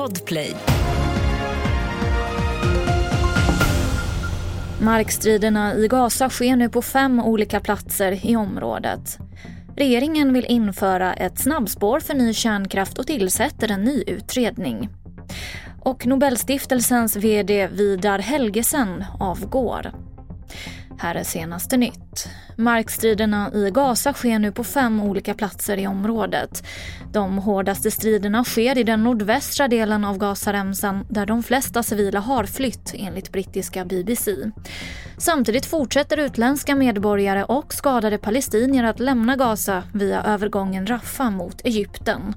Podplay. Markstriderna i Gaza sker nu på fem olika platser i området. Regeringen vill införa ett snabbspår för ny kärnkraft och tillsätter en ny utredning. Och Nobelstiftelsens vd Vidar Helgesen avgår. Här är senaste nytt. Markstriderna i Gaza sker nu på fem olika platser i området. De hårdaste striderna sker i den nordvästra delen av Gazaremsan där de flesta civila har flytt enligt brittiska BBC. Samtidigt fortsätter utländska medborgare och skadade palestinier att lämna Gaza via övergången Rafah mot Egypten.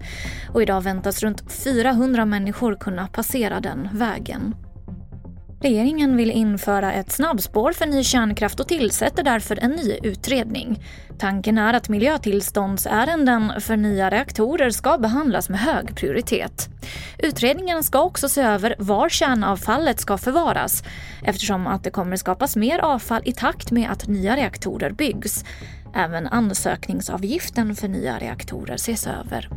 Och idag väntas runt 400 människor kunna passera den vägen. Regeringen vill införa ett snabbspår för ny kärnkraft och tillsätter därför en ny utredning. Tanken är att miljötillståndsärenden för nya reaktorer ska behandlas med hög prioritet. Utredningen ska också se över var kärnavfallet ska förvaras eftersom att det kommer skapas mer avfall i takt med att nya reaktorer byggs. Även ansökningsavgiften för nya reaktorer ses över.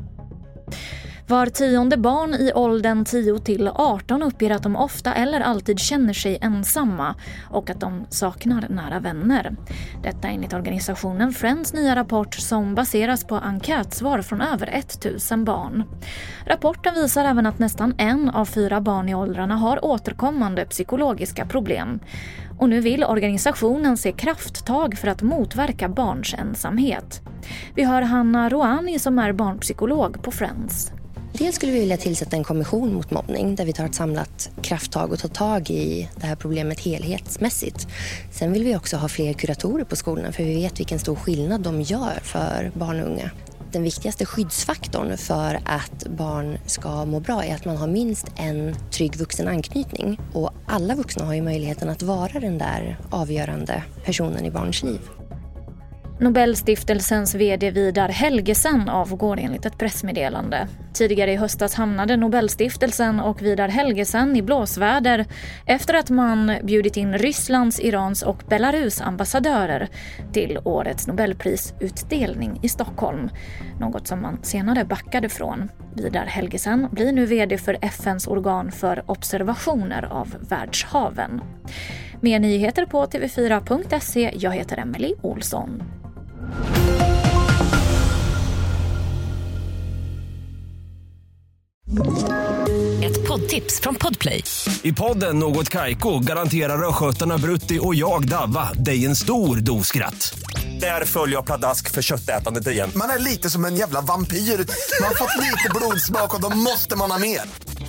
Var tionde barn i åldern 10 till 18 uppger att de ofta eller alltid känner sig ensamma och att de saknar nära vänner. Detta enligt organisationen Friends nya rapport som baseras på enkätsvar från över 1000 barn. Rapporten visar även att nästan en av fyra barn i åldrarna har återkommande psykologiska problem. Och nu vill organisationen se krafttag för att motverka barns ensamhet. Vi hör Hanna Roani som är barnpsykolog på Friends. Dels skulle vi vilja tillsätta en kommission mot mobbning där vi tar ett samlat krafttag och tar tag i det här problemet helhetsmässigt. Sen vill vi också ha fler kuratorer på skolorna för vi vet vilken stor skillnad de gör för barn och unga. Den viktigaste skyddsfaktorn för att barn ska må bra är att man har minst en trygg vuxen anknytning. Och alla vuxna har ju möjligheten att vara den där avgörande personen i barns liv. Nobelstiftelsens vd Vidar Helgesen avgår enligt ett pressmeddelande. Tidigare i höstas hamnade Nobelstiftelsen och Vidar Helgesen i blåsväder efter att man bjudit in Rysslands, Irans och Belarus ambassadörer till årets Nobelprisutdelning i Stockholm. Något som man senare backade från. Vidar Helgesen blir nu vd för FNs organ för observationer av världshaven. Mer nyheter på tv4.se. Jag heter Emily Olsson. Ett poddtips från Podplay. I podden Något Kaiko garanterar östgötarna Brutti och jag, Davva, dig en stor dos skratt. Där följer jag pladask för köttätandet igen. Man är lite som en jävla vampyr. Man har fått lite blodsmak och då måste man ha mer.